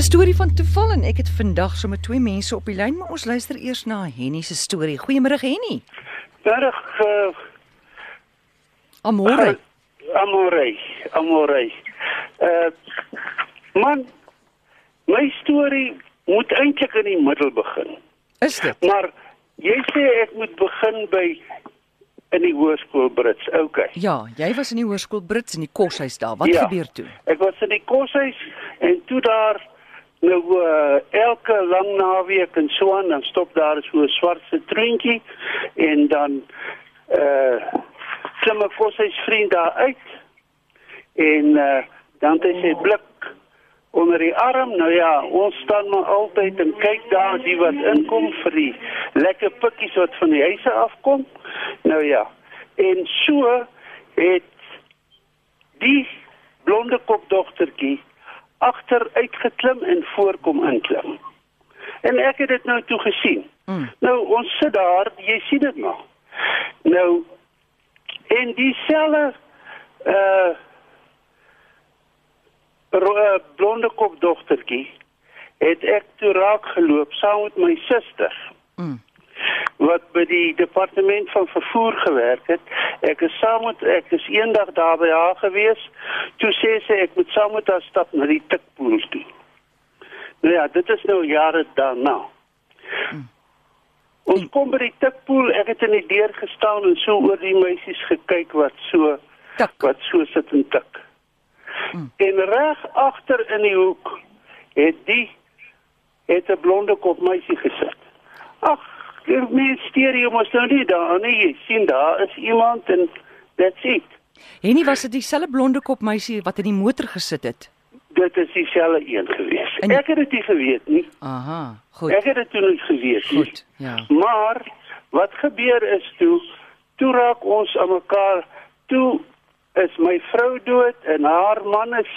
'n Storie van toeval en ek het vandag sommer twee mense op die lyn, maar ons luister eers na Henny se storie. Goeiemôre Henny. Berg uh, Amore. Amore, Amore. Uh man, my storie moet eintlik in die middel begin. Is dit? Maar jy sê ek moet begin by in die hoërskool Brits. OK. Ja, jy was in die hoërskool Brits in die koshuis daar. Wat Ja. gebeur toe? Ek was in die koshuis en toe daar nou uh, elke lang naweek en so aan dan stop daar so 'n swart sitroentjie en dan uh klim 'n koshuisvriend daar uit en uh, dan het hy sy blik onder die arm. Nou ja, ons staan maar altyd en kyk daar die wat inkom vir die lekker pikkies wat van die huise afkom. Nou ja. En so het die blonde kopdogtertjie agter uitgeklim en voorkom inklim. En ek het dit nou toe gesien. Mm. Nou ons sit daar, jy sien dit nog. Nou en dieselfde uh blonde kopdogtertjie het ek toe raak geloop saam met my suster Mm. Wat by die departement van vervoer gewerk het. Ek is saam met ek is eendag daar by haar gewees. Toe sê sy ek moet saam met haar stap na die tikpoel toe. Nou ja, dit is nou jare daarna. Ons kom by die tikpoel, ek het in die deur gestaan en so oor die meisies gekyk wat so Tik. wat so sit en tik. En reg agter in die hoek het die het 'n blonde kop meisie gesit. Ag, mens steur jy mos nou nie daar nie. Jy sien daar is iemand en that's it. Henny was dit dieselfde blonde kop meisie wat in die motor gesit het. Dit is dieselfde een gewees. En- Ek het dit nie geweet nie. Aha, goed. Ek het dit toe nie geweet nie. Goed, ja. Maar wat gebeur is toe toe raak ons aan mekaar toe is my vrou dood en haar man is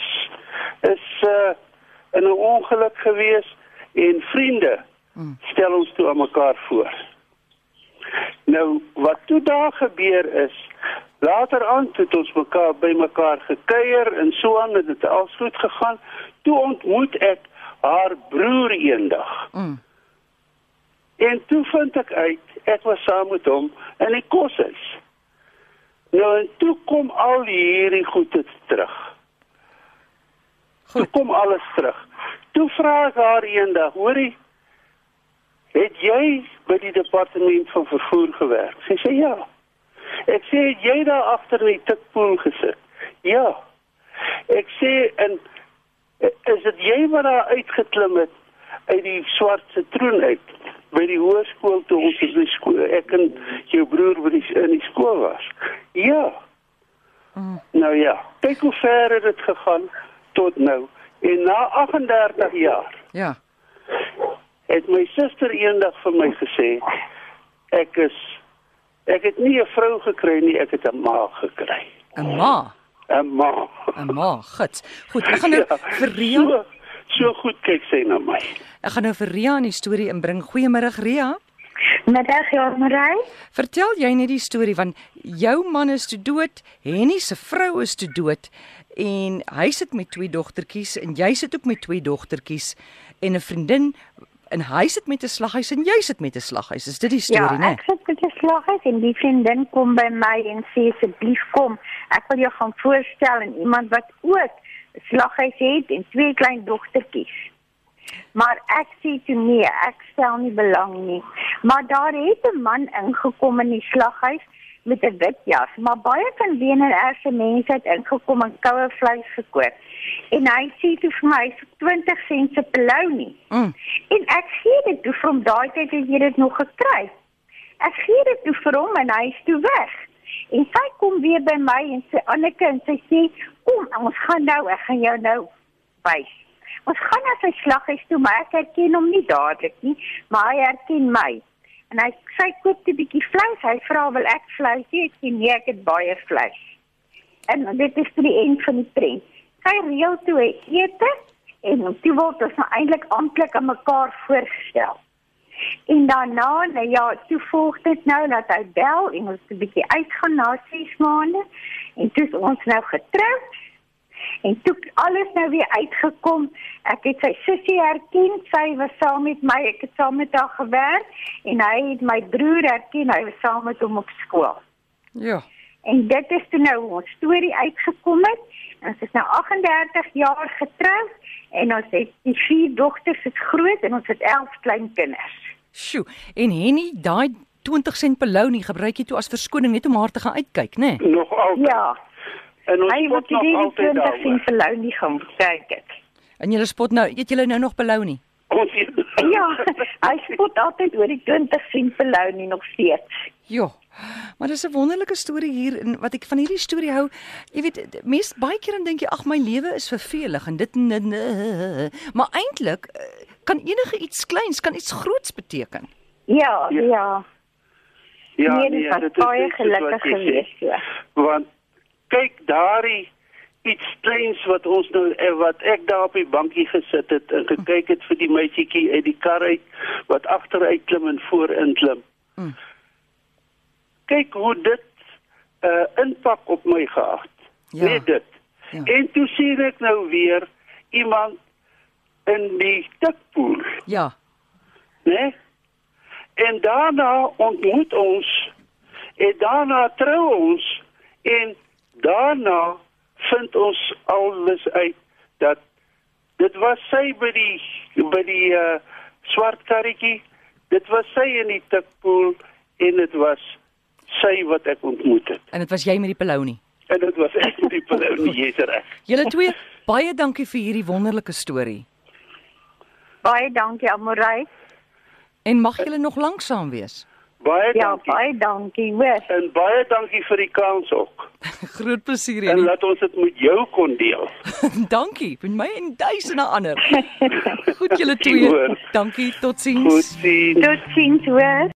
is uh, in 'n ongeluk gewees en vriende Mm. stel ons toe aan mekaar voor. Nou wat toe daar gebeur is later aan toe het ons mekaar by mekaar gekuier en so aan het dit al goed gegaan. Toe ontmoet ek haar broer eendag. Mm. En toe vind ek uit ek was saam met hom in die koshuis. Nou en toe kom al hierdie goede terug. Toe Goed. kom alles terug. Toe vra ek haar eendag, hoorie, het jy by die departement van vervoer gewerk? Sy sê ja. Ek sê jy daar agter in die tikpoel gesit? Ja. Ek sê en is dit jy wat daar uitgeklim het uit die swart sitroen uit by die hoërskool toe ons in die skool ek en jou broer by die in die skool was? Ja. Mm. Nou ja, kyk hoe ver het dit gegaan tot nou. En na 38 jaar Ja. Het my suster eendag vir my gesê ek is ek het nie 'n vrou gekry nie, ek het 'n ma gekry. 'n Ma, 'n Ma. 'n ma, gits. Goed, ek gaan nou Ja, vir Ria, So, so goed kyk sy na my. ek gaan nou vir Ria in die storie inbring. Goeiemôre Ria. Middag, ja, Marie. Vertel jy net die storie van jou man is toe dood, Henny se vrou is toe dood en hy sit met twee dogtertjies en jy sit ook met twee dogtertjies en 'n vriendin en hy sit met 'n slaghuis en jy sit met 'n slaghuis. Is dit die Ja, storie, né? ek sit met 'n slaghuis en die vriendin kom by my en sê asseblief kom. Ek wil jou gaan voorstel aan iemand wat ook 'n slaghuis het en twee klein dogtertjies. Maar ek sê toe nee, ek stel nie belang nie. Maar daar het 'n man ingekom in die slaghuis met 'n wit jas, maar baie van WNR mense het ingekom en koue vleis gekoop. En hy sê toe vir my, "Vir 20 sent se pelou nie." Mm. En ek gee dit toe hom daai tyd het jy dit nog gekry. Ek gee dit toe vir hom en hy is toe weg. En sy kom weer by my en sê Anneke en sy sê kom ons gaan nou ek gaan jou nou wys. Ons gaan na sy slaghuis toe maar ek herken hom nie dadelik nie, maar hy herken my. En hy sy koop 'n bietjie vleis. Hy vra wil ek vleis hê? Ek sê nee, ek het baie vleis. En dit is toe die eind van die prent. Sy reël toe 'n ete en toe word ons nou eintlik amptelik aan mekaar voorgestel. En daarna, nou ja, toe volg dit nou dat hy bel en ons 'n bietjie uitgaan na 6 maande en toe is ons nou getroud. En toe alles nou weer uitgekom. Ek het sy sussie herken. Sy was saam met my. Ek het saam met haar gewerk en hy het my broer herken. Hy was saam met hom op skool. Ja. En dit is toe nou ons storie uitgekom het. Ons is nou 38 jaar getroud en ons het die vier dogters is groot en ons het 11 kleinkinders. Sjoe. En Henny, daai 20 sent belounie gebruik jy toe as verskoning net om haar te gaan uitkyk, né? Nee? Nog altyd. Ja, En ons hy spot nog die altyd 20 daaroor. sien verlou nie gaan kyk het. En julle spot nou, eet julle nou nog belounie? Ons Ja, hy spot altyd oor die 20 sien verlou nie nog steeds. Ja. Maar dis 'n wonderlike storie hier en wat ek van hierdie storie hou, jy weet, mense baie keer dan dink jy ag my lewe is vervelig en dit en- maar eintlik eh, kan enige iets kleins kan iets groots beteken. Ja, Ja. ja. Ja, nee, dit was dit is baie gelukkig jy geweest. Ja. Want kyk daardie iets kleins wat ons nou eh, wat ek daar op die bankie gesit het en gekyk het vir die meisietjie uit die kar uit wat agteruit klim en voorin klim. Mm. Kyk hoe dit 'n uh, impak op my gehad. Ja. Net dit. Ja. En toe sien ek nou weer iemand in die tikpoel, Ja. né? En daarna ontmoet ons en daarna trou ons en daarna vind ons alles uit dat dit was sy by die by die uh, swart karretjie dit was sy in die tikpoel en dit was sy wat ek ontmoet het En dit was jy met die belounie. en dit was ek met die pelou jy's reg Julle twee, baie dankie vir hierdie wonderlike storie. Baie dankie Amorey. En mag julle nog lank saam wees. Baie Ja, dankie baie dankie, hoor. en baie dankie vir die kans ook Groot plesier en en laat ons dit met jou kon deel dankie vir my en duisende ander. Goed julle twee. Dankie, totsiens. goed sien Totsiens, hoor.